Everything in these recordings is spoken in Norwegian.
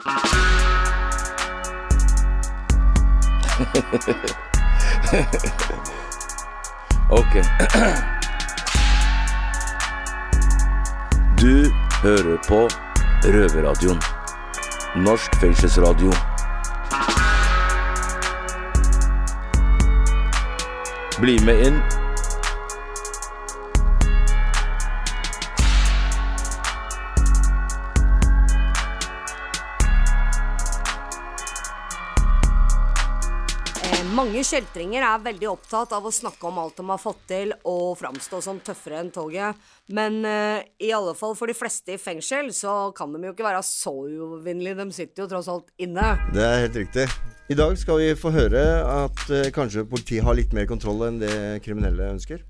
Ok. Du hører på Røverradioen. Norsk fengselsradio. Bli med inn. Kjeltringer er veldig opptatt av å snakke om alt de har fått til og framstå som tøffere enn toget. Men uh, i alle fall for de fleste i fengsel så kan de jo ikke være så uovervinnelige. De sitter jo tross alt inne. Det er helt riktig. I dag skal vi få høre at uh, kanskje politiet har litt mer kontroll enn det kriminelle ønsker.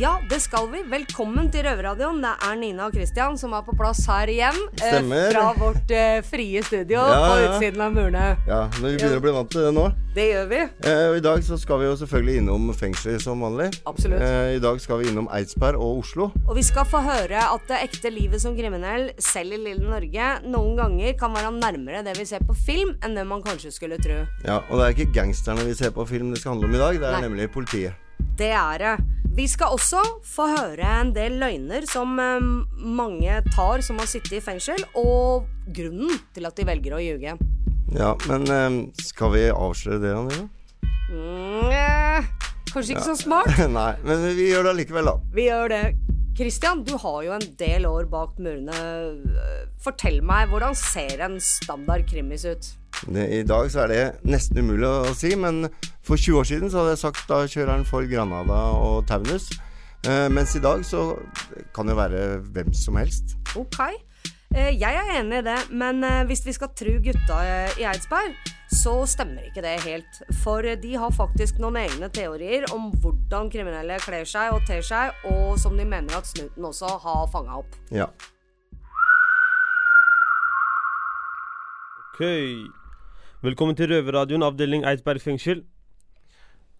Ja, det skal vi. Velkommen til Røverradioen. Det er Nina og Christian som er på plass her igjen. eh, Stemmer. Fra vårt uh, frie studio Ja, på ja. utsiden av murene. Ja, men vi begynner å bli vant til det nå. Det gjør vi. Eh, og I dag så skal vi jo selvfølgelig innom fengsler som vanlig. Absolutt. Eh, I dag skal vi innom Eidsberg og Oslo. Og vi skal få høre at det ekte livet som kriminell, selv i lille Norge, noen ganger kan være nærmere det vi ser på film, enn det man kanskje skulle tro. Ja, Og det er ikke gangsterne vi ser på film det skal handle om i dag, det er Nei. nemlig politiet. Det er det. Vi skal også få høre en del løgner som eh, mange tar som har sittet i fengsel, og grunnen til at de velger å ljuge. Ja, men eh, skal vi avsløre det, Anja? Mm, kanskje ikke så smart. Nei, men vi gjør det allikevel, da. Vi gjør det. Christian, du har jo en del år bak murene. Fortell meg, hvordan ser en standard krimis ut? I dag så er det nesten umulig å si, men for 20 år siden så hadde jeg sagt da kjører han for Granada og Taunus. Eh, mens i dag så kan det være hvem som helst. Ok. Eh, Jeg er enig i det, men eh, hvis vi skal tru gutta i Eidsberg, så stemmer ikke det helt. For de har faktisk noen egne teorier om hvordan kriminelle kler seg og ter seg, og som de mener at snuten også har fanga opp. Ja. Ok. Velkommen til Røverradioen, avdeling Eidsberg fengsel.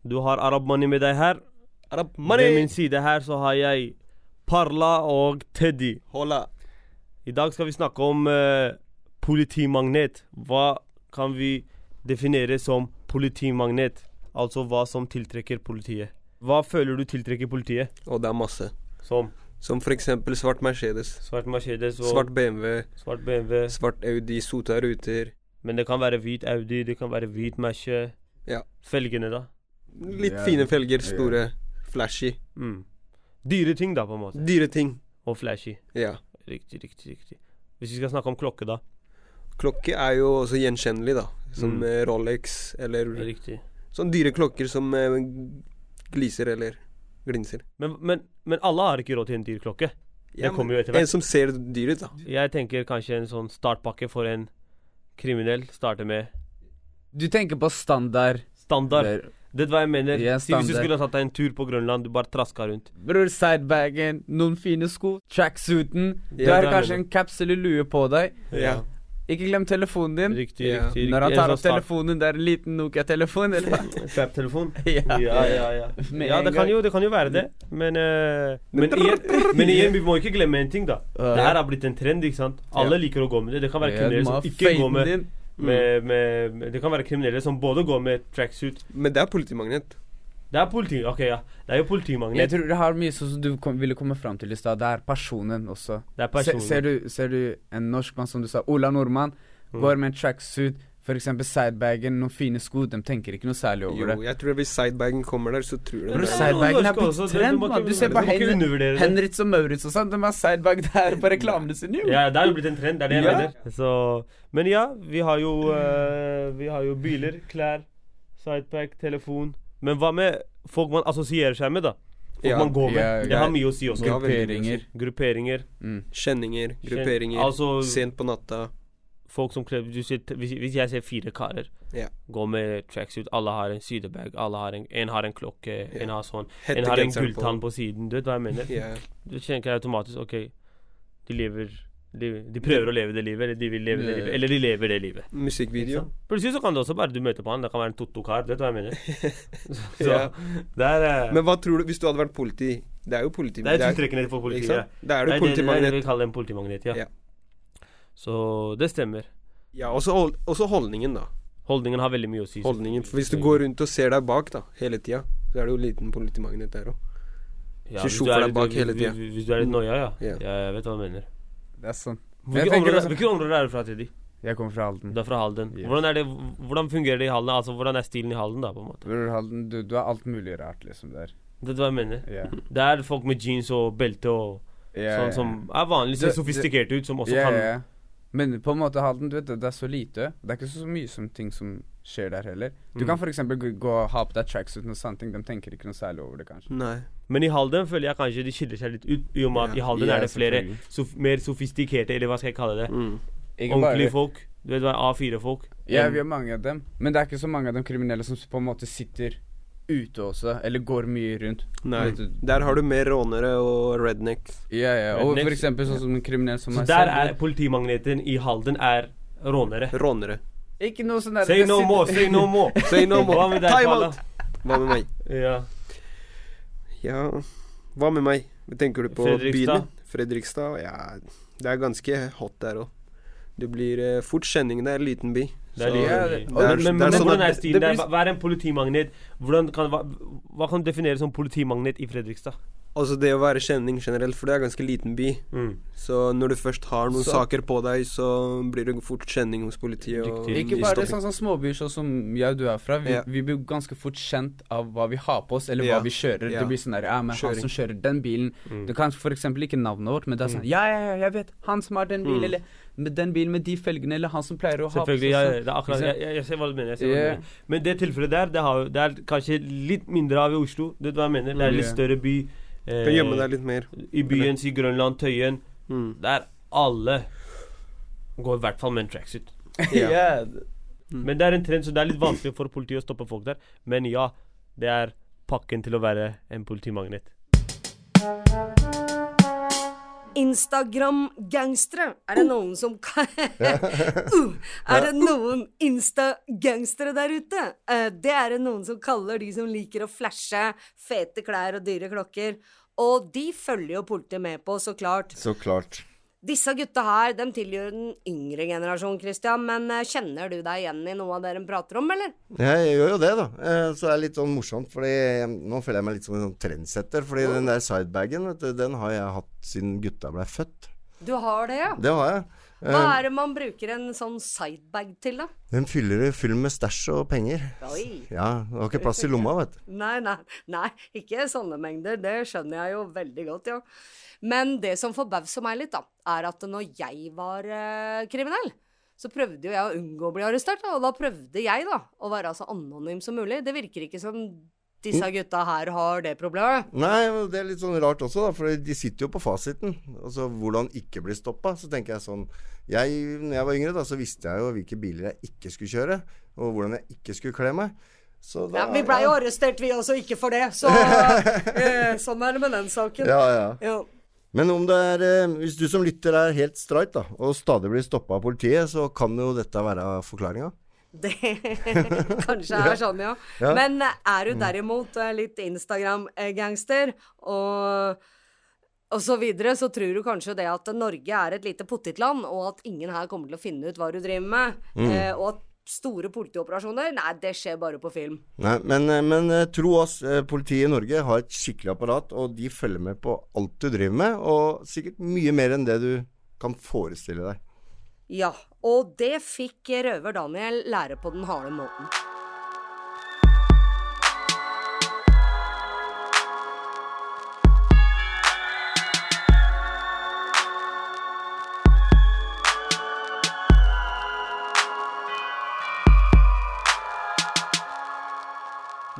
Du har Arab Money med deg her. Arab Ved min side her så har jeg Parla og Teddy. Hola. I dag skal vi snakke om uh, politimagnet. Hva kan vi definere som politimagnet? Altså hva som tiltrekker politiet. Hva føler du tiltrekker politiet? Og det er masse. Som Som eksempel svart Mercedes, svart Mercedes og svart BMW, svart BMW. svart Audi, sota ruter. Men det kan være hvit Audi, det kan være hvit Merce. Ja. Felgene, da. Litt fine felger, store, flashy. Mm. Dyre ting, da, på en måte. Dyre ting. Og flashy. Ja. Riktig, riktig, riktig. Hvis vi skal snakke om klokke, da. Klokke er jo også gjenkjennelig, da. Som Mm. eh, Rolex eller Riktig. sånne dyre klokker som eh, gliser eller glinser. Men, men, men alle har ikke råd til en dyr klokke. Ja, det kommer jo etter hvert. En som ser dyr ut, da. Jeg tenker kanskje en sånn startpakke for en kriminell starter med Du tenker på standard standard. Der. Det er hva jeg mener. Ja, Si hvis du skulle ha tatt deg en tur på Grønland, du bare traska rundt. Bror, sidebagen, noen fine sko, tracksuiten Du har kanskje en caps eller lue på deg. Ja. Ikke glem telefonen din. Riktig, Ja. riktig. Når han tar opp telefonen, det er en liten Nokia-telefon? Trap-telefon? Ja. ja, ja, ja. Ja, det kan, jo, det kan jo være det. Men, uh, men, igjen, men igjen, vi må ikke glemme en ting, da. Det her har blitt en trend, ikke sant. Alle liker å gå med det. Det kan være kriminelle som ikke går med, med, med, med Det kan være kriminelle som både går med tracksuit Men det er politimagnet. Det er politi... Ok, ja. Det er jo Jeg tror det har mye sånn som du kom, ville komme fram til i stad. Det er personen også. Det er Se, ser, du, ser du en norskmann, som du sa, Ola Nordmann, Mm. går med en tracksuit, f.eks. sidebagen, noen fine sko, de tenker ikke noe særlig over Jo, det. jeg tror hvis sidebagen kommer der, så tror de det. sidebagen er blitt trend, du mann. Du ser på Hen. Henritz og Maurits og sånn, de har sidebag der på reklamene sine, jo. Ja, det er jo blitt en trend. Det er det jeg Ja. mener. Så, men ja, vi har jo uh, Vi har jo biler, klær, sidepack, telefon. Men hva med folk man assosierer seg med, da? Folk Ja. man går med. Ja, det har mye å si også. Grupperinger. Grupperinger. Mm. Kjenninger, grupperinger. Altså Sent på natta. folk som kler hvis, hvis jeg ser fire karer yeah. gå med tracksuit, alle har en sidebag, alle har en, en har en klokke, en har sånn En har en gulltann på siden. Du vet hva jeg mener? Yeah. Du tenker automatisk OK, de lever de, de prøver å leve det livet, eller de vil leve det livet. Eller de lever det livet. Musikkvideo. Plutselig så kan det også bare du møter på han. Det kan være en Totto-kar. Vet du hva jeg mener? Så Ja. der, er eh, Men hva tror du hvis du hadde vært politi? Det er jo politi. Det er tiltrekkende for politiet. Ja. Det er Det politimagnet. det, det er det vi kaller en politimagnet, ja. Ja. Så det stemmer. Ja, også, også holdningen, da. Holdningen har veldig mye å si. Holdningen. For hvis du går rundt og ser deg bak da, hele tida, så er det jo liten politimagnet der òg. ja, hvis du er litt- hvis- Hvis, hvis du er litt noia, ja. Ja. ja. Jeg vet hva du mener. Det er sånn. Hvilket områder er du fra, Teddy? Jeg kommer fra Halden. Du er fra Halden. Yes. Hvordan, er det, hvordan fungerer det i Halden? Altså, Hvordan er stilen i Halden, da? på en måte? Bror Halden, du, du er alt mulig rart, liksom, der. Det er hva jeg mener. Yeah. Det er folk med jeans og belte og yeah, sånn som er vanlig, ser sofistikerte ut, som også yeah, kan ja. Men på en måte Halden, du vet det, det er så lite. Det er ikke så mye som ting som skjer der heller. Du Mm. kan f.eks. gå gå og ha på deg tracksuit og sånne ting. De tenker ikke noe særlig over det, kanskje. Nei. Men i Halden føler jeg kanskje de skiller seg litt ut, i og med at i Halden Ja, er det flere sof mer sofistikerte, eller hva skal jeg kalle det, Mm. Ordentlige folk. Du vet hva, A4-folk. Ja, vi har mange av dem. Men det er ikke så mange av de kriminelle som på en måte sitter ute også, eller går mye rundt. Nei. Der har du mer rånere og rednecks. Ja, ja. Og Rednecks. for eksempel sånn som en kriminell som Så der er politimagneten i Halden er rånere. Rånere. Ikke noe sånn der Say no more, say no more. Say no more. Hva med deg, Time out. Hva med meg? Ja. Ja, hva med meg? Tenker du på Fredrikstad? byen? Fredrikstad? Ja, det er ganske hot der òg. Det blir uh, fort kjenning. Det er en liten by. Det er det, men, sånn hvordan er stilen der? Hva hva er en politimagnet? Kan, hva, hva kan du definere som politimagnet i Fredrikstad? Altså det å være kjenning generelt, for det er en ganske liten by. Mm. Så når du først har noen Så- saker på deg, så blir det fort kjenning hos politiet. Og Ikke bare det, sånn sånn småbyer sånn som jeg og du er fra. Vi, yeah. vi blir ganske fort kjent av hva vi har på oss, eller Ja. hva vi kjører. Yeah. Det blir sånn der Ja, men han som kjører den bilen Mm. Du kan eksempel ikke navnet vårt, men det er sånn Ja, ja, ja, jeg vet. Han som har den bilen, Mm. eller med den bilen med de felgene, eller han som pleier å ha på Selvfølgelig. Ja, sånn. det er akkurat, jeg, jeg, jeg ser hva du mener. Jeg ser hva du mener. Men det tilfellet der, det, har, det er kanskje litt mindre av i Oslo. Du vet hva jeg mener? Det er litt større by. Eh, Kan gjemme deg litt mer. I byen, si Grønland, Tøyen. Mm. Der alle går i hvert fall med en tracksuit. Ja. yeah. Mm. Men det er en trend, så det er litt vanskelig for politiet å stoppe folk der. Men ja, det er pakken til å være en politimagnet. Instagram-gangstere. Er det noen som kan uh, Er det noen Insta-gangstere der ute? Uh, det er det noen som kaller de som liker å flashe fete klær og dyre klokker. Og de følger jo politiet med på, så klart. Så klart. Disse gutta her, de tilhører den yngre generasjon, Christian. Men eh, kjenner du deg igjen i noe av det de prater om, eller? Jeg gjør jo det, da. Eh, Så det er litt sånn morsomt, fordi nå føler jeg meg litt som en sånn trendsetter. Fordi den der sidebagen, vet du, den har jeg hatt siden gutta ble født. Du har det, ja? Det har jeg. Hva Eh, er det man bruker en sånn sidebag til, da? Den fyller full med stæsj og penger. Oi. Ja, det har ikke plass i lomma, vet du. Nei, nei, nei, ikke sånne mengder. Det skjønner jeg jo veldig godt, ja. Men det som forbauser meg litt, da, er at når jeg var eh, kriminell, så prøvde jo jeg å unngå å bli arrestert, da, og da prøvde jeg da å være så anonym som mulig. Det virker ikke som disse gutta her har det problemet. Nei, det er litt sånn rart også, da, for de sitter jo på fasiten. Altså hvordan ikke bli stoppa. Så tenker jeg sånn jeg, når jeg var yngre, da, så visste jeg jo hvilke biler jeg ikke skulle kjøre, og hvordan jeg ikke skulle kle meg. Så da, Ja, vi blei jo arrestert, vi også, ikke for det. Så eh, sånn er det med den saken. Ja, ja. Ja. Men om det er eh, Hvis du som lytter er helt streit, da, og stadig blir stoppa av politiet, så kan jo dette være forklaringa. Det kanskje er sånn, ja. Ja. Men eh, er du derimot eh, litt Instagram-gangster og og så videre, så tror du kanskje det at Norge er et lite pottitland, og at ingen her kommer til å finne ut hva du driver med. mm. og at store politioperasjoner, nei, det skjer bare på film. Nei, men, eh, men eh, tro oss, eh, politiet i Norge har et skikkelig apparat, og de følger med på alt du driver med, og sikkert mye mer enn det du kan forestille deg. Ja, og det fikk røver Daniel lære på den harde måten.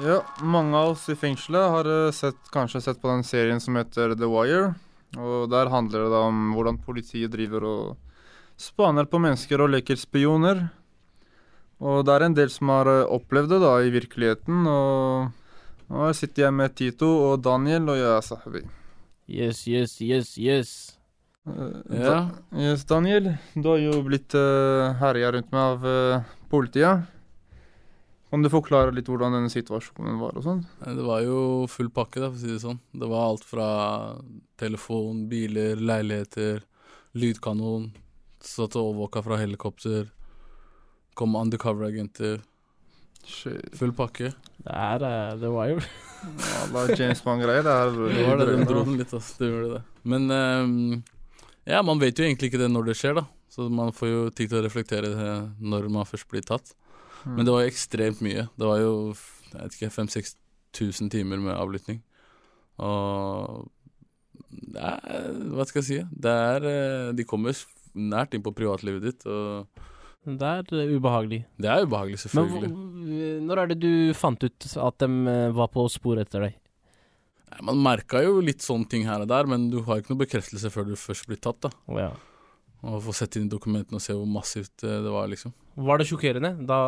Ja, mange av oss i fengselet har eh, sett, kanskje sett på den serien som heter The Wire. Og der handler det da om hvordan politiet driver og spaner på mennesker og leker spioner. Og det er en del som har eh, opplevd det da i virkeligheten. Og nå sitter jeg med Tito og Daniel, og jeg er Sahabi. Yes, yes, yes, yes. Uh, Ja. Da, yes, Daniel, du har jo blitt uh, herja rundt meg av uh, politiet. Kan du forklare litt hvordan denne situasjonen var og sånn? Det var jo full pakke, da, for å si det sånn. Det var alt fra telefon, biler, leiligheter, lydkanon. Satt og overvåka fra helikopter. Kom undercover-agenter, full pakke. Det er jo... The Wire. Alla James Bond-greier. Det Det var det, den dro den litt, altså. Det gjorde det. Men um, ja, man vet jo egentlig ikke det når det skjer, da. Så man får jo tid til å reflektere det når man først blir tatt. Mm. Men det var ekstremt mye. Det var jo jeg vet ikke, 5000-6000 timer med avlytting. Og det er, Hva skal jeg si? Det er eh, De kommer nært inn på privatlivet ditt, og Det er eh, ubehagelig. det er ubehagelig, selvfølgelig. Men når er det du fant ut at de eh, var på sporet etter deg? Man merka jo litt sånne ting her og der, men du har ikke noe bekreftelse før du først blir tatt. da Oh, ja. Og få sett inn i dokumentene og se hvor massivt eh, det var, liksom. Var det sjokkerende da,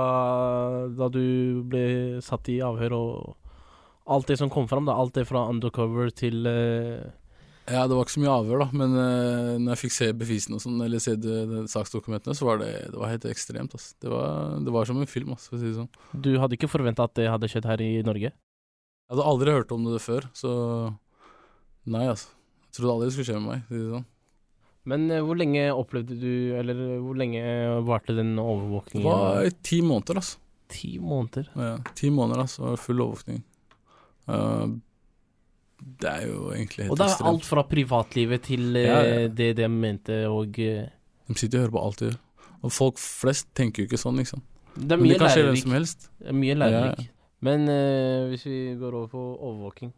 da du ble satt i avhør og alt det som kom fram? da Alt det fra undercover til uh... Ja, det var ikke så mye avhør, da, men uh, når jeg fikk se bevisene og sånn, eller se de, de saksdokumentene, så var det, det var helt ekstremt. Altså. Det var, det var som en film, altså, for å si det sånn. Du hadde ikke forventa at det hadde skjedd her i Norge? Jeg hadde aldri hørt om det før, så nei, altså. Jeg trodde aldri det skulle skje med meg. si det sånn. Men eh, hvor lenge opplevde du Eller eh, hvor lenge varte den overvåkningen? Det var i ti måneder, altså. Ti måneder. Ja, ti måneder, altså. Full overvåkning. Uh, det er jo egentlig Og det er alt fra privatlivet til eh, Ja, ja. det de mente og eh, De sitter og hører på alt de gjør. Og folk flest tenker jo ikke sånn, liksom. Det er mye lærerik. som helst. Det er mye lærerik. ja. Men uh, hvis vi går over på overvåking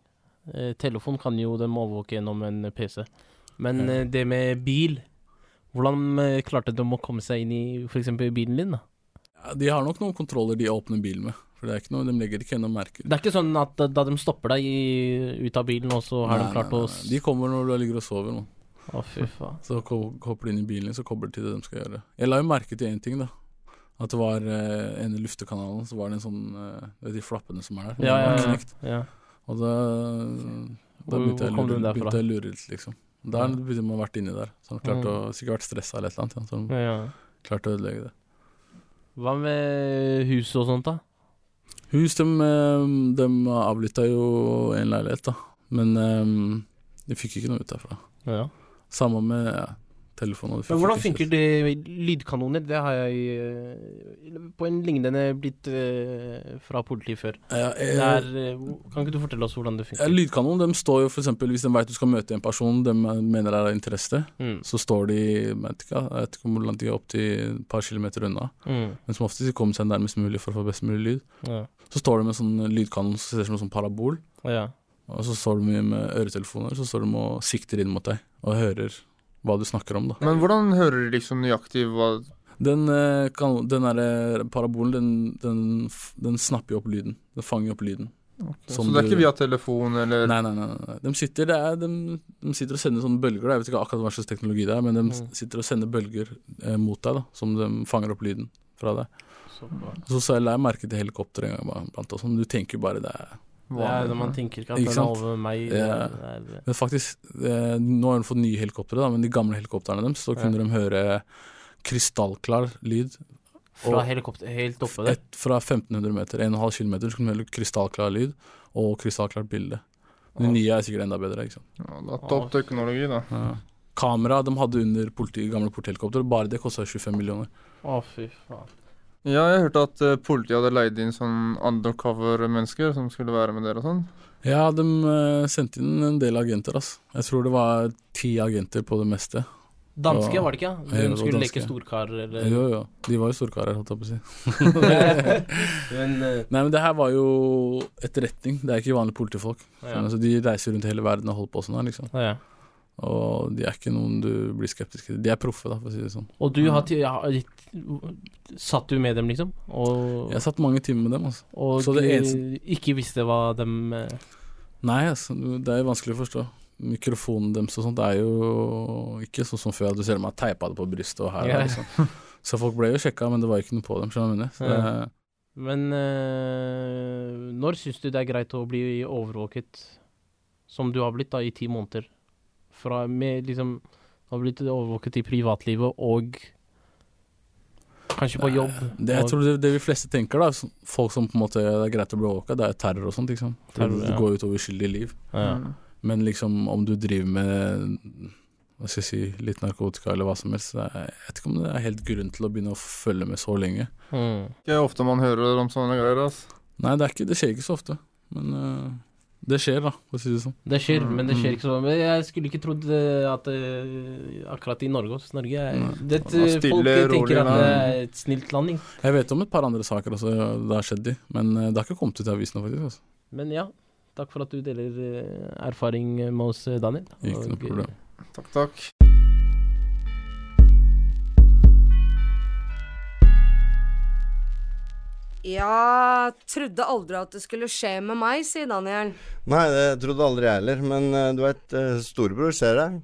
uh, Telefon kan jo de overvåke gjennom en PC. Men Ja. eh, det med bil Hvordan eh, klarte de å komme seg inn i f.eks. bilen din? da? Ja, de har nok noen kontroller de åpner bilen med. For det er ikke noe, De legger ikke noen merker. Det er ikke sånn at da, de stopper deg i, ut av bilen, og så har Nei, de klart nei, å nei. De kommer når du ligger og sover. Man. Å, fy faen. Så hopper de inn i bilen, så kobler de til det de skal gjøre. Jeg la jo merke til én ting, da. At det var eh, en i luftekanalen, så var det en sånn eh, vet du, De flappene som er der. Ja, ja, ja. ja. Og da, da begynte jeg lure, begynte jeg å lure litt, liksom. Der har man ha vært inni der. Så han klarte Mm. å, sikkert vært stressa eller et eller annet. Så han ja, ja. klarte å ødelegge det. Hva med huset og sånt, da? Hus, de, eh, de avlytta jo en leilighet, da. Men um, de fikk ikke noe ut derfra. Ja. Samme med ja, telefon. og de Men hvordan funker det lydkanoner? Det har jeg eh, på en lignende blitt eh, fra politiet før. Ja, jeg, eh, er, eh, kan ikke du fortelle oss hvordan det Ja, funker? lydkanon de står jo for eksempel Hvis de vet du skal møte en person de mener er av interesse, Mm. så står de jeg vet ikke, jeg vet ikke hvor langt de er opp til et par kilometer unna. Mm. Men som oftest de kommer seg nærmest mulig for å få best mulig lyd. Ja. Så står de med sånn lydkanon som ser ut som en sånn parabol, ja. og så står de med øretelefoner, så står de og sikter inn mot deg og hører hva du snakker om, da. Men hvordan hører de liksom nøyaktig hva Den, eh, kan, den der parabolen, den, den, den snapper jo opp lyden. Den fanger opp lyden. Så Som det er ikke via telefon eller Nei, nei, nei. nei. De, sitter, er, de, de sitter og sender sånne bølger. Da. Jeg vet ikke akkurat hva slags teknologi det er, men de Mm. sitter og sender bølger eh, mot deg, da, som de fanger opp lyden fra deg. Så. Så, så jeg la jeg merke til helikopter en gang blant oss. Du tenker jo bare det er Det er, man tenker ikke at Ikke den er over meg. Ja. det Men faktisk, eh, nå har de fått nye helikoptre, da, men de gamle helikoptrene deres, så kunne Ja. de høre krystallklar lyd. Fra helikopter helt oppe der. Fra 1500 meter, 1,5 km, så kunne de høre krystallklar lyd og krystallklart bilde. De nye er sikkert enda bedre. ikke sant? ja, Det er topp teknologi, da. Ja. Kamera de hadde under politi, gamle politihelikopter, bare det kosta 25 millioner. Å, fy faen. Ja, jeg hørte at eh, politiet hadde leid inn sånn undercover-mennesker som skulle være med dere og sånn. Ja, de eh, sendte inn en del agenter, ass. Jeg tror det var ti agenter på det meste. Danske, var det ikke? De ja, skulle danske. leke storkarer, eller Jo, jo. De var jo storkarer, holdt jeg på å si. Men eh, Nei, men det her var jo etterretning. Det er ikke vanlige politifolk. ja. Altså, de reiser rundt hele verden og holder på sånn her, liksom. Ja, Ja. Og de er ikke noen du blir skeptisk til. De er proffe, da, for å si det sånn. Og du har ja, Satt du med dem, liksom? Og, Jeg satt mange timer med dem, altså. og så det eneste- ikke visste hva dem eh, Nei, altså, det er jo vanskelig å forstå. Mikrofonen deres og sånt er jo ikke sånn som før, at du ser dem har teipa det på brystet og her. Ja. Liksom. Så folk ble jo sjekka, men det var ikke noe på dem. skjønner du hva jeg? Men øh, når syns du det er greit å bli overvåket, som du har blitt da i ti måneder? Fra med liksom Har blitt overvåket i privatlivet og kanskje på jobb. det, jeg og- tror det, det vi fleste tenker, da, folk som på en måte det er greit å bli overvåka, det er terror og sånt. Liksom. Terror, det, ja. det går utover uskyldige liv. ja. Men liksom om du driver med hva skal jeg si, litt narkotika eller hva som helst. Jeg vet ikke om det er helt grunn til å begynne å følge med så lenge. Mm. Ikke ofte man hører om sånne greier, Altså. Nei, det, er ikke, det skjer ikke så ofte. Men eh, det skjer, da, for å si det sånn. Det skjer, Mm, men det skjer mm. ikke så Men jeg skulle ikke trodd eh, at eh, akkurat i Norge hos Norge er det, Det stille, Folk tenker at det er et snilt landing. Jeg vet om et par andre saker også det har skjedd i, men eh, det har ikke kommet ut i avisene, faktisk. Altså. Men ja, takk for at du deler eh, erfaring med oss, eh, Daniel. Ikke noe eh, problem. Takk, takk. Jeg trodde aldri at det skulle skje med meg, sier Daniel. Nei, det trodde aldri jeg heller. Men eh, du vet, eh, storebror ser deg.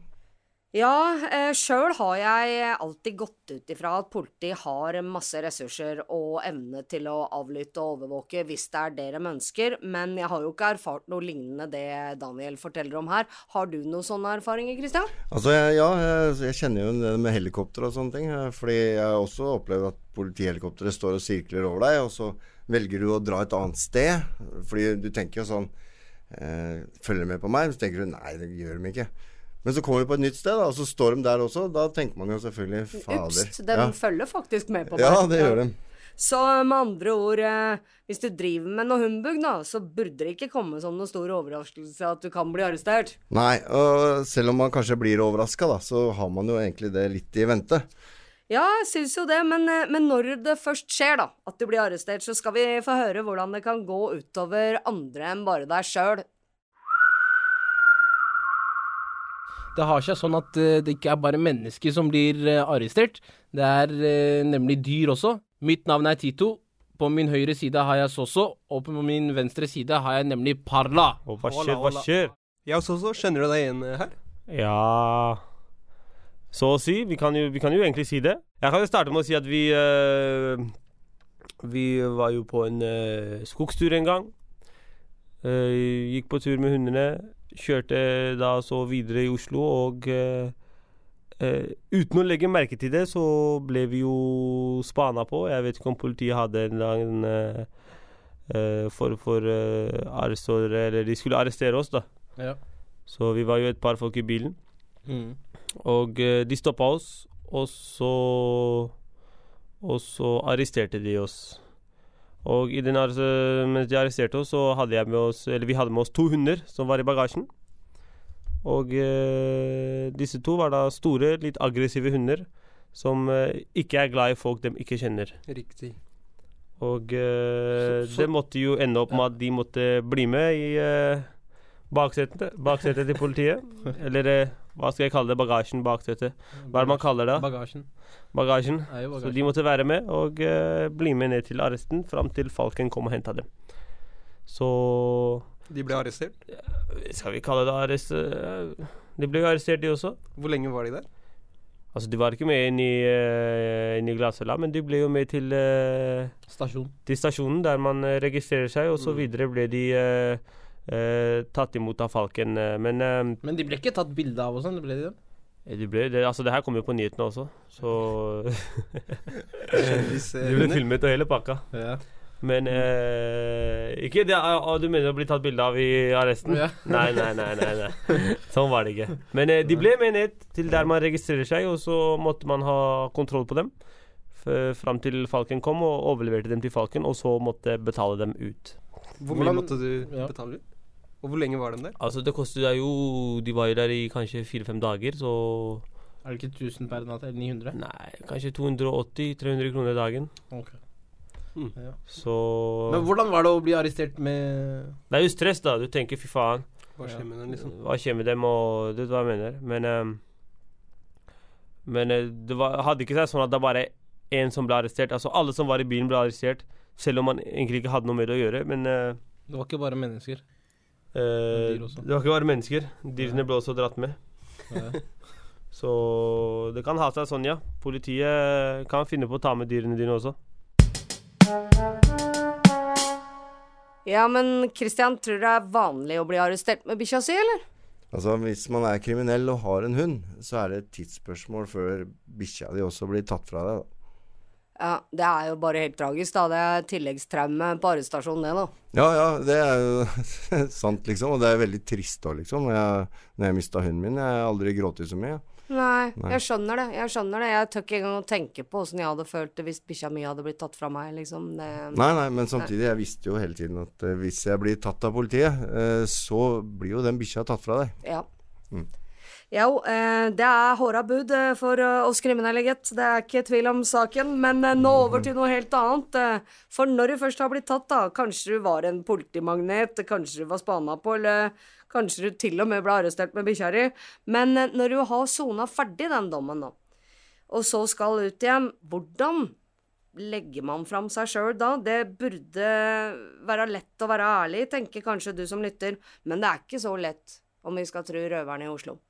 Ja, eh, sjøl har jeg alltid gått ut ifra at politiet har masse ressurser og evne til å avlytte og overvåke hvis det er det de ønsker, men jeg har jo ikke erfart noe lignende det Daniel forteller om her. Har du noen sånne erfaringer, Christian? Altså, ja, jeg, kjenner jo det med helikopter og sånne ting. eh, Fordi jeg har også opplevd at politihelikopteret står og sirkler over deg, og så velger du å dra et annet sted. Fordi du tenker jo sånn eh, Følger med på meg? Så tenker du nei, det gjør de ikke. Men så kommer vi på et nytt sted, da, og så står de der også. Da tenker man jo selvfølgelig fader. Ups, de ja. følger faktisk med på meg. ja, det gjør de. Så med andre ord, eh, hvis du driver med noe humbug, da, så burde det ikke komme som noen stor overraskelse at du kan bli arrestert. Nei, og selv om man kanskje blir overraska, da, så har man jo egentlig det litt i vente. Ja, jeg syns jo det, men, eh, men når det først skjer, da, at du blir arrestert, så skal vi få høre hvordan det kan gå utover andre enn bare deg sjøl. Det har seg sånn at eh, det ikke er bare mennesker som blir eh, arrestert. Det er eh, nemlig dyr også. Mitt navn er Tito. På min høyre side har jeg Soso, og på min venstre side har jeg nemlig Parla. Og hva skjer, hva skjer? Ja, Soso, skjønner kjenner du deg igjen her? Ja Så å si. Vi kan, jo, vi kan jo egentlig si det. Jeg kan jo starte med å si at vi uh, Vi var jo på en uh, skogstur en gang. Uh, gikk på tur med hundene. Kjørte da så videre i Oslo, og uh, uten å legge merke til det, så ble vi jo spana på. Jeg vet ikke om politiet hadde en eller uh, eh, for uh, arrestordre, eller de skulle arrestere oss, da. Ja. Så vi var jo et par folk i bilen. Mm. Og de stoppa oss, og så Og så arresterte de oss. Og i den, mens de arresterte oss, så hadde jeg med oss Eller vi hadde med oss to hunder som var i bagasjen. Og eh, disse to var da store, litt aggressive hunder som eh, ikke er glad i folk de ikke kjenner. Riktig. Og eh, Så- så- det måtte jo ende opp med at de måtte bli med i eh, baksetet, baksetet til politiet. Eller eh, hva skal jeg kalle det? Bagasjen, bak, vet du. Hva er det man kaller det? Bagasjen. Bagasjen. bagasjen. Så de måtte være med og uh, bli med ned til arresten fram til Falken kom og henta dem. Så De ble arrestert. skal vi kalle det arrest... eh, De ble jo arrestert, de også. Hvor lenge var de der? Altså, de var ikke med inn i, uh, inn i glattcella, men de ble jo med til, uh, Stasjon. til stasjonen der man registrerer seg, og så Mm. videre ble de eh, eh, tatt imot av Falken. eh, men eh, Men de ble ikke tatt bilde av og sånn, det ble de det? de ble, det, altså, det her kom jo på nyhetene også, så eh, De ble filmet og hele pakka. Ja. Men eh, Ikke det ah, ah, Du mener å bli tatt bilde av i arresten? Ja. Nei, nei, nei, nei, nei. Sånn var det ikke. Men eh, de ble med ned til der man registrerer seg, og så måtte man ha kontroll på dem. Fram til Falken kom og overleverte dem til Falken, og så måtte betale dem ut. Hvor mye måtte du betale ut? Og hvor lenge var de der? Altså, det kostet deg jo De var jo der i kanskje fire-fem dager, så Er det ikke 1000 per natt, eller 900? Nei, kanskje 280-300 kroner dagen. Ok. Ja. Så Men hvordan var det å bli arrestert med Det er jo stress, da. Du tenker fy faen. Hva skjer med den, liksom? Hva skjer med dem, og du vet hva jeg mener. Men um, Men eh, det var, hadde ikke seg sånn at det bare én som ble arrestert. Altså alle som var i bilen, ble arrestert. Selv om man egentlig ikke hadde noe med det å gjøre. Men uh, Det var ikke bare mennesker. Eh, det var ikke bare mennesker. Dyrene ble også dratt med. Så det kan ha seg sånn, ja. Politiet kan finne på å ta med dyrene dine også. Ja, men Christian, tror du det er vanlig å bli arrestert med bikkja si, eller? Altså, Hvis man er kriminell og har en hund, så er det et tidsspørsmål før bikkja di også blir tatt fra deg. da. Ja, det er jo bare helt tragisk, da. Det er tilleggstraume på arrestasjonen, det, da. Ja, ja, det er jo sant, liksom. Og det er veldig trist òg, liksom. Når jeg, når jeg mista hunden min. Jeg har aldri grått så mye. Nei, Nei. jeg skjønner det. Jeg skjønner det. Jeg tør ikke engang å tenke på åssen jeg hadde følt det hvis bikkja mi hadde blitt tatt fra meg, liksom. Det, Nei, nei, men samtidig, jeg visste jo hele tiden at eh, hvis jeg blir tatt av politiet, eh, så blir jo den bikkja tatt fra deg. Ja. Mm. Jo, eh, det er håra bud eh, for eh, oss kriminelle. Det er ikke tvil om saken. Men nå over til noe helt annet. For når du først har blitt tatt, da, kanskje du var en politimagnet, kanskje du var spana på, eller kanskje du til og med ble arrestert med bikkja di. Men når du har sona ferdig den dommen, da, og så skal ut igjen, hvordan legger man fram seg sjøl da? Det burde være lett å være ærlig, tenker kanskje du som lytter, men det er ikke så lett, om vi skal tro røverne i Oslo.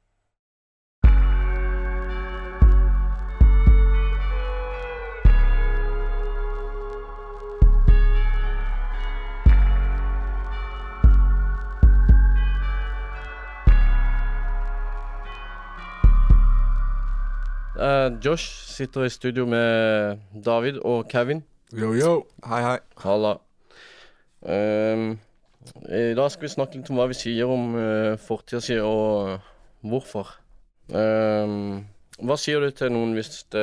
Eh, Josh sitter i studio med David og Kevin. Yo, yo. Hei, hei. Halla. Um, I dag skal vi snakke litt om hva vi sier om uh, fortida si, og eh, hvorfor. Um, hva sier du til noen hvis det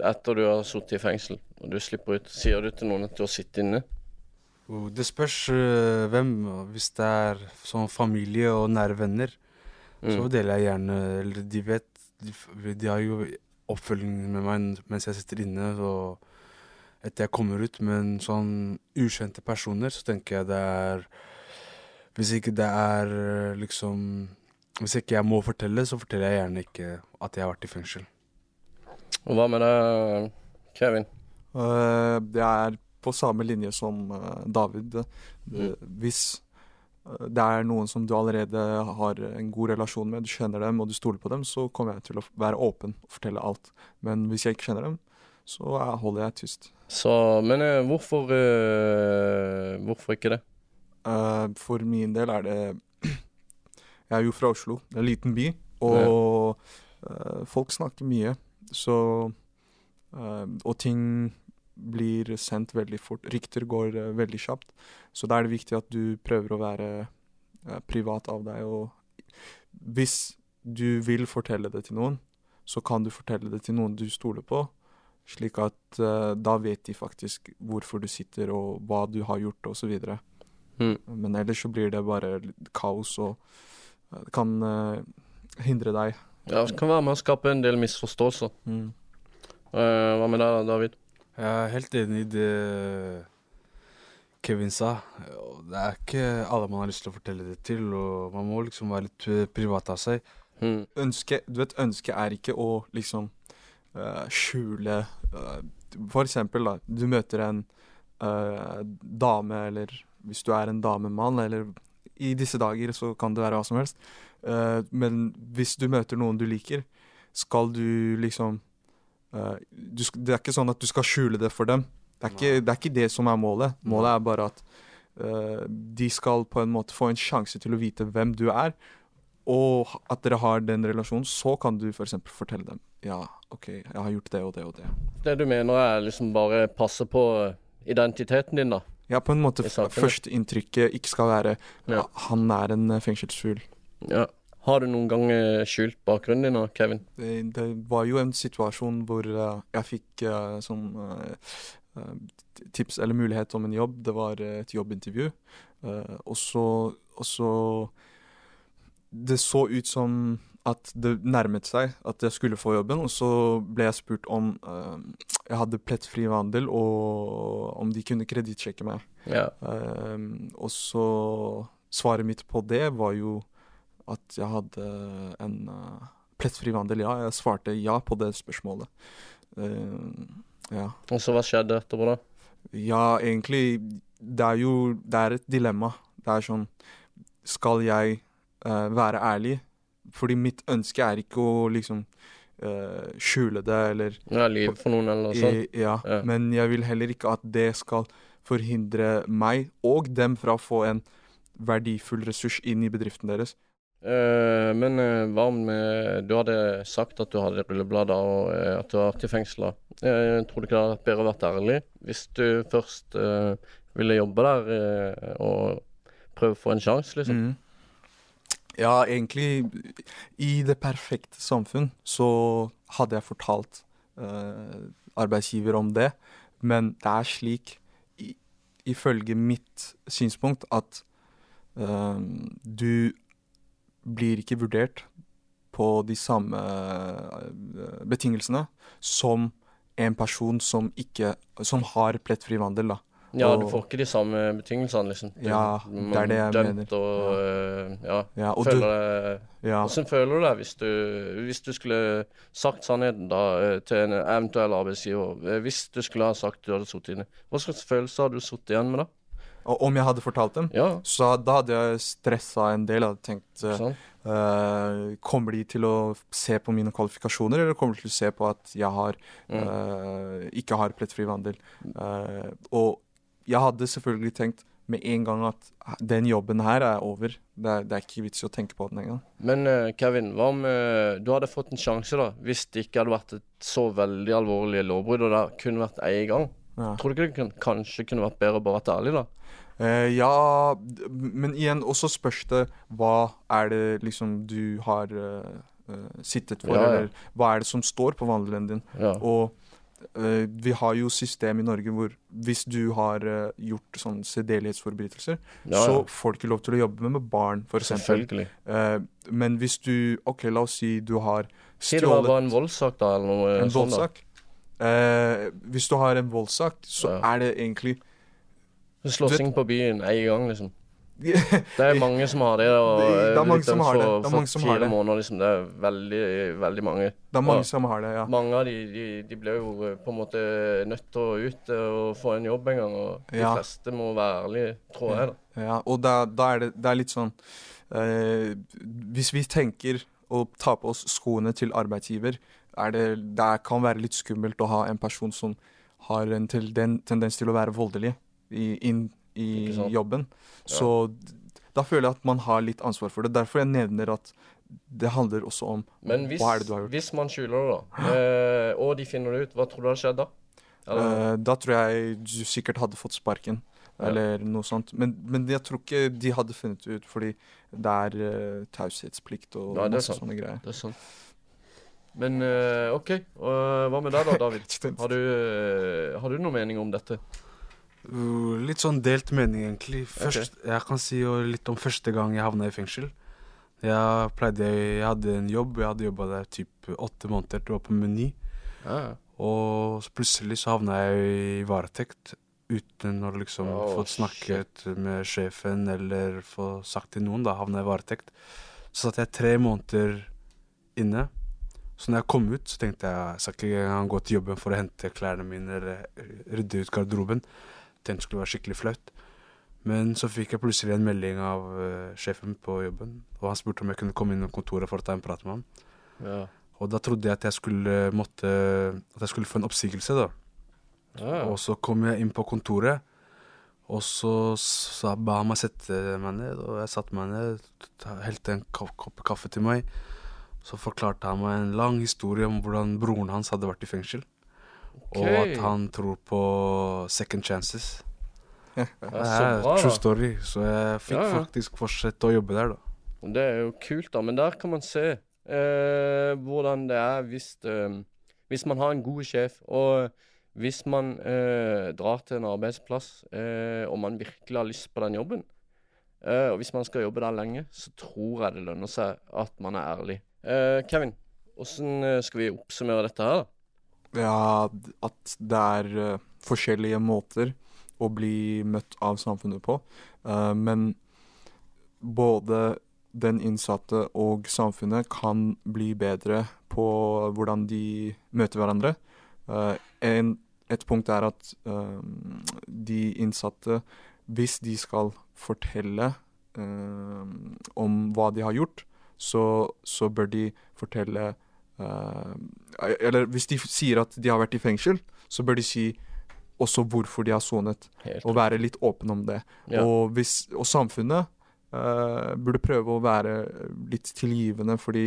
Etter du har sittet i fengsel og du slipper ut, sier du til noen at du har sittet inne? Det spørs hvem. Hvis det er sånn familie og nære venner, så Mm. deler jeg gjerne Eller de vet De, de har jo oppfølging med meg mens jeg sitter inne, og etter jeg kommer ut. Men sånn ukjente personer, så tenker jeg det er Hvis ikke det er liksom Hvis ikke jeg må fortelle, så forteller jeg gjerne ikke at jeg har vært i fengsel. Og hva med deg, Kevin? Uh, det er på samme linje som eh, David. Det, Mm. Hvis eh, det er noen som du allerede har en god relasjon med, du kjenner dem og du stoler på dem, så kommer jeg til å være åpen og fortelle alt. Men hvis jeg ikke kjenner dem, så holder jeg tyst. Så, men eh, hvorfor eh, Hvorfor ikke det? Eh, for min del er det Jeg er jo fra Oslo, det er en liten by, og eh, folk snakker mye. Så Og ting blir sendt veldig fort. Rykter går uh, veldig kjapt. Så da er det viktig at du prøver å være uh, privat av deg. Og hvis du vil fortelle det til noen, så kan du fortelle det til noen du stoler på. Slik at uh, da vet de faktisk hvorfor du sitter og hva du har gjort osv. Mm. Men ellers så blir det bare kaos, og det kan hindre deg. Ja, Det kan være med å skape en del misforståelser. Mm. Hva med deg, David? Jeg er helt enig i det Kevin sa. Det er ikke alle man har lyst til å fortelle det til, og man må liksom være litt eh, privat av seg. Mm. Ønske, du vet, ønsket er ikke å liksom uh, skjule uh, For eksempel, da, du møter en uh, dame, eller hvis du er en damemann, eller i disse dager så kan det være hva som helst. Men hvis du møter noen du liker, skal du liksom eh, du, Det er ikke sånn at du skal skjule det for dem. Det er, ikke, det er ikke det som er målet. Målet er bare at uh, de skal på en måte få en sjanse til å vite hvem du er, og at dere har den relasjonen. Så kan du f.eks. For fortelle dem ja, OK, jeg har gjort det og det og det. Det du mener er liksom bare passe på identiteten din, da? Ja, på en måte førsteinntrykket ikke skal være Ja. han er en eh, fengselsfugl. Ja. Har du noen gang eh, skjult bakgrunnen din Kevin? Det, det var jo en situasjon hvor eh, jeg fikk eh, sånn tips eller mulighet om en jobb. Det var et jobbintervju. Og så Det så ut som at det nærmet seg at jeg skulle få jobben, og så ble jeg spurt om uh, jeg hadde plettfri vandel, og om de kunne kredittsjekke meg. Ja. Uh, og så Svaret mitt på det var jo at jeg hadde en uh, plettfri vandel. Ja, jeg svarte ja på det spørsmålet. Uh, ja. Og så hva skjedde etterpå, da? Ja, egentlig Det er jo Det er et dilemma. Det er sånn Skal jeg uh, være ærlig? Fordi mitt ønske er ikke å liksom uh, skjule det eller Ja, lyve for noen eller noe sånt? Ja, Ja. men jeg vil heller ikke at det skal forhindre meg og dem fra å få en verdifull ressurs inn i bedriften deres. Eh, men uh, hva om uh, du hadde sagt at du hadde rulleblader og at du var til i fengsel? Eh, tror du ikke det hadde vært bedre å være ærlig hvis du først ville jobbe der og prøve å få en sjanse, liksom? Mm. Ja, egentlig I det perfekte samfunn så hadde jeg fortalt arbeidsgiver om det, men det er slik, i, ifølge mitt synspunkt, at du blir ikke vurdert på de samme eh, betingelsene som en person som ikke Som har plettfri vandel, da. Ja, du får ikke de samme betingelsene, liksom. Du, Ja, det er det jeg dømt mener. Og, ja. Ja, og føler du- deg Ja. Hvordan føler du deg hvis du, hvis du skulle sagt sannheten da øh, til en eventuell arbeidsgiver? Eh, Hvis du skulle ha sagt du hadde sittet inne, hva slags følelser har du sittet igjen med da? Og om jeg hadde fortalt dem, Ja. så da hadde jeg stressa en del. Hadde tenkt Sånn. eh, Kommer de til å se på mine kvalifikasjoner, eller kommer de til å se på at jeg har, Mm. uh, ikke har plettfri vandel? Uh, og jeg hadde selvfølgelig tenkt med en gang at den jobben her er over. Det er, det er ikke vits i å tenke på den engang. Men Kevin, hva om du hadde fått en sjanse da, hvis det ikke hadde vært et så veldig alvorlig lovbrudd, og det kunne vært en gang? Ja. Tror du ikke det kan, kanskje kunne vært bedre å bare være ærlig, da? Eh, ja, men igjen også spørs det hva er det liksom du har eh, sittet for, Ja, ja. eller hva er det som står på vandelen din. Og Uh, vi har jo system i Norge hvor hvis du har uh, gjort sånn sedelighetsforbrytelser, Ja, ja. så får du ikke lov til å jobbe med barn, f.eks. Selvfølgelig. Uh, men hvis du OK, la oss si du har Si det var en voldssak, da, eller noe en sånt. da. Eh, hvis du har en voldssak, så Ja. er det egentlig Slåssing på byen en gang, liksom. Det er mange som har det. Og Det- det er mange som har det. for- Det for mange som har fire det. måneder, liksom. Det er veldig, veldig mange. Det er mange Og som har det, ja. Mange av de, de, de ble jo eh, på en måte nødt til å ut eh, og få en jobb en gang, og de Ja. fleste må være ærlige, tror jeg, da. Ja, og da, da er det, det er litt sånn uh, Hvis vi tenker å ta på oss skoene til arbeidsgiver, er det, det kan være litt skummelt å ha en person som har en til, den, tendens til å være voldelig i, inn i jobben. Ja. Så da føler jeg at man har litt ansvar for det. Derfor jeg nevner at det handler også om Men hvis, hva er det du har gjort. hvis man skjuler det, da, eh, og de finner det ut, hva tror du har skjedd da? Eller- Eh, da tror jeg du sikkert hadde fått sparken, Ja. eller noe sånt. Men, men jeg tror ikke de hadde funnet det ut, fordi det er uh, taushetsplikt og Nei, masse sånne greier. Det er sant. Men eh, OK, hva med deg da, David? Har du, eh, har du noen mening om dette? Uh, litt sånn delt mening, egentlig. Først, Jeg kan si jo litt om første gang jeg havna i fengsel. Jeg pleide, jeg hadde en jobb, jeg hadde jobba der typ åtte måneder, det var på Meny. Ja. Og så plutselig så havna jeg i varetekt uten å liksom Oh, få snakket med sjefen eller få sagt til noen, da havna jeg i varetekt. Så satt jeg tre måneder inne. Så når jeg kom ut, så tenkte jeg jeg skal ikke gå til jobben for å hente klærne mine eller rydde ut garderoben. Tenkte det skulle være skikkelig flaut. Men så fikk jeg plutselig en melding av uh, sjefen på jobben, og han spurte om jeg kunne komme innom kontoret for å ta en prat med ham. Ja. Og da trodde jeg at jeg skulle måtte At jeg skulle få en oppsigelse, da. Ja. Og så kom jeg inn på kontoret, og så sa, ba han meg sette meg ned, og jeg satte meg ned, helte en kopp, kopp kaffe til meg. Så forklarte han meg en lang historie om hvordan broren hans hadde vært i fengsel. Og at han tror på second chances. Ja, Det så er bra, true story, så jeg fikk Ja, ja. faktisk fortsette å jobbe der, da. Det er jo kult, da. Men der kan man se eh, hvordan det er hvis, eh, hvis man har en god sjef, og hvis man eh, drar til en arbeidsplass eh, og man virkelig har lyst på den jobben, eh, og hvis man skal jobbe der lenge, så tror jeg det lønner seg at man er ærlig. Eh, Kevin, hvordan skal vi oppsummere dette her, da? Ja, at det er uh, forskjellige måter å bli møtt av samfunnet på. Uh, men både den innsatte og samfunnet kan bli bedre på hvordan de møter hverandre. Eh, en, et punkt er at eh, de innsatte, hvis de skal fortelle eh, om hva de har gjort, så, så bør de fortelle uh, Eller hvis de sier at de har vært i fengsel, så bør de si også hvorfor de har sonet, og være litt åpen om det. Ja. Og, hvis, og samfunnet uh, burde prøve å være litt tilgivende, fordi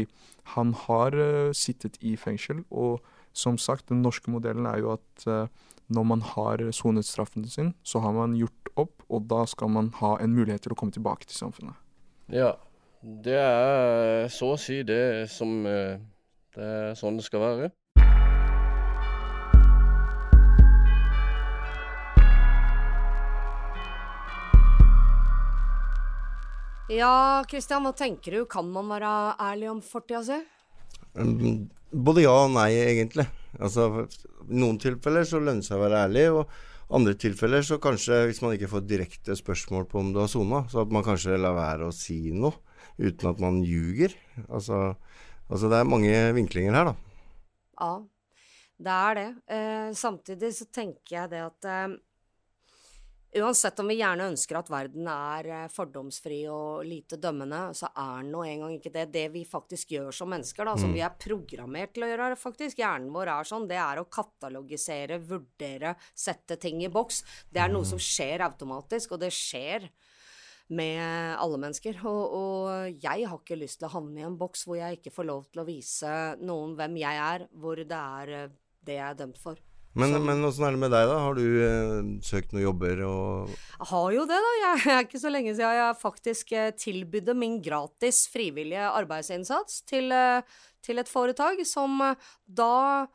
han har uh, sittet i fengsel. Og som sagt, den norske modellen er jo at når man har sonet straffen sin, så har man gjort opp, og da skal man ha en mulighet til å komme tilbake til samfunnet. Ja, Det er så å si det som eh, Det er sånn det skal være. Ja, Christian, hva tenker du? Kan man være ærlig om fortida si? Mm, Både ja og nei, egentlig. Altså, I noen tilfeller så lønner det seg å være ærlig, og andre tilfeller så kanskje, hvis man ikke får direkte spørsmål på om du har sona, så at man kanskje lar være å si noe uten at man ljuger. Altså, altså det er mange vinklinger her, da. Ja, det er det. Eh, samtidig så tenker jeg det at eh, uansett om vi gjerne ønsker at verden er eh, fordomsfri og lite dømmende, så er den nå engang ikke det. Det vi faktisk gjør som mennesker, da, som Mm. vi er programmert til å gjøre, faktisk, hjernen vår er sånn, det er å katalogisere, vurdere, sette ting i boks. Det er noe som skjer automatisk, og det skjer med alle mennesker. Og, og jeg har ikke lyst til å havne i en boks hvor jeg ikke får lov til å vise noen hvem jeg er, hvor det er eh, det jeg er dømt for. Men, men åssen er det med deg, da? Har du eh, søkt noen jobber og Jeg har jo det, da. Jeg er ikke så lenge siden jeg faktisk eh, tilbydde min gratis frivillige arbeidsinnsats til, eh, til et foretak som eh, da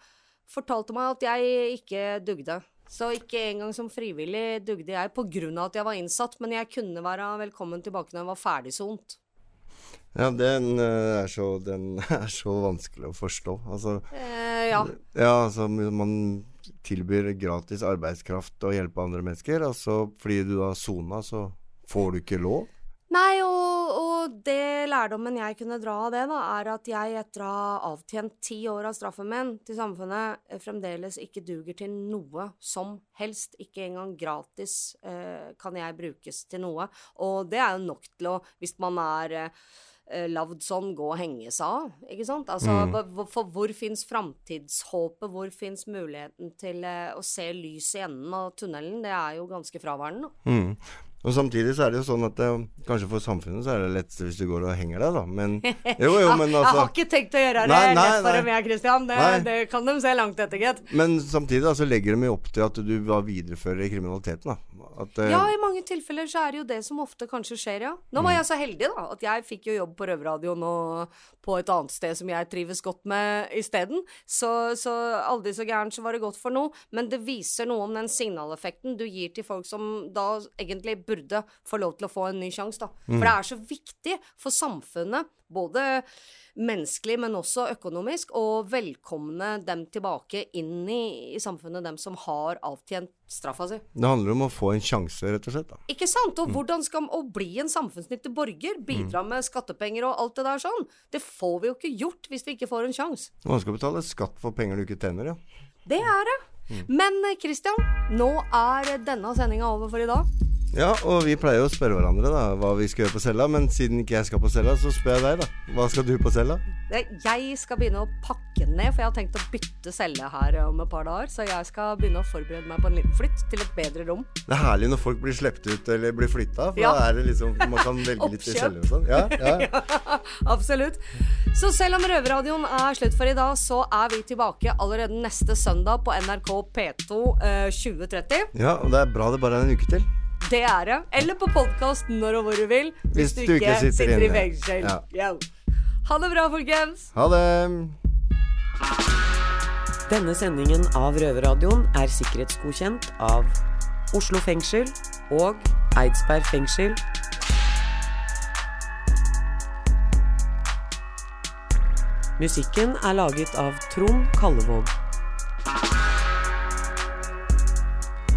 fortalte meg at jeg ikke dugde. Så ikke engang som frivillig dugde jeg av at jeg var innsatt, men jeg kunne være velkommen tilbake når jeg var ferdigsont. Ja, den, eh, er så, den er så vanskelig å forstå. Altså Eh, ja. Ja, altså man tilbyr gratis arbeidskraft og hjelpe andre mennesker, og så fordi du har sona, så får du ikke lov. Nei, og det lærdommen jeg kunne dra av det, da, er at jeg etter å ha avtjent ti år av straffen min til samfunnet, eh, fremdeles ikke duger til noe som helst. Ikke engang gratis eh, kan jeg brukes til noe. Og det er jo nok til å, hvis man er eh, lagd sånn, gå og henge seg av. Ikke sant? Altså, Mm. For hvor fins framtidshåpet? Hvor fins muligheten til eh, å se lys i enden av tunnelen? Det er jo ganske fraværende. Mm. Og samtidig så er det jo sånn at det, kanskje for samfunnet så er det letteste hvis du går og henger deg, da. Men jo, jo, men Jeg altså har ikke tenkt å gjøre det Nei, nei, lett for dem, jeg, Christian. Det, det kan de se langt etter, gitt. Men samtidig da, så legger de jo opp til at du var viderefører kriminaliteten, da. At, eh, Ja, i mange tilfeller så er det jo det som ofte kanskje skjer, ja. Nå var Mm. jeg så heldig, da, at jeg fikk jo jobb på Røverradioen og på et annet sted som jeg trives godt med isteden. Så, så aldri så gærent så var det godt for noe. Men det viser noe om den signaleffekten du gir til folk som da egentlig burde få lov til å få en ny sjanse, da. Mm. For det er så viktig for samfunnet, både menneskelig, men også økonomisk, å velkomne dem tilbake inn i, i samfunnet, dem som har avtjent straffa si. Det handler om å få en sjanse, rett og slett. da. Ikke sant? Og hvordan skal å bli en samfunnsnyttig borger, bidra med skattepenger og alt det der sånn, det får vi jo ikke gjort hvis vi ikke får en sjanse. Man skal betale skatt for penger du ikke tjener, ja. Det er det. Men eh, Christian, nå er denne sendinga over for i dag. Ja, og vi pleier å spørre hverandre da hva vi skal gjøre på cella, men siden ikke jeg skal på cella, så spør jeg deg, da. Hva skal du på cella? Jeg skal begynne å pakke ned, for jeg har tenkt å bytte celle her om et par dager. Så jeg skal begynne å forberede meg på en liten flytt til et bedre rom. Det er herlig når folk blir sluppet ut eller blir flytta, for Ja. da er det liksom Man kan velge litt i celler og sånn. Ja, ja. Absolutt. Så selv om Røverradioen er slutt for i dag, så er vi tilbake allerede neste søndag på NRK P2 eh, 2030. ja, og det er bra det bare er en uke til. Det er det. Eller på podkast når og hvor du vil. Hvis, du ikke sitter, i inne. fengsel. Ja. Ja. Ha det bra, folkens. Ha det. Denne sendingen av Røverradioen er sikkerhetsgodkjent av Oslo fengsel og Eidsberg fengsel. Musikken er laget av Trond Kallevåg.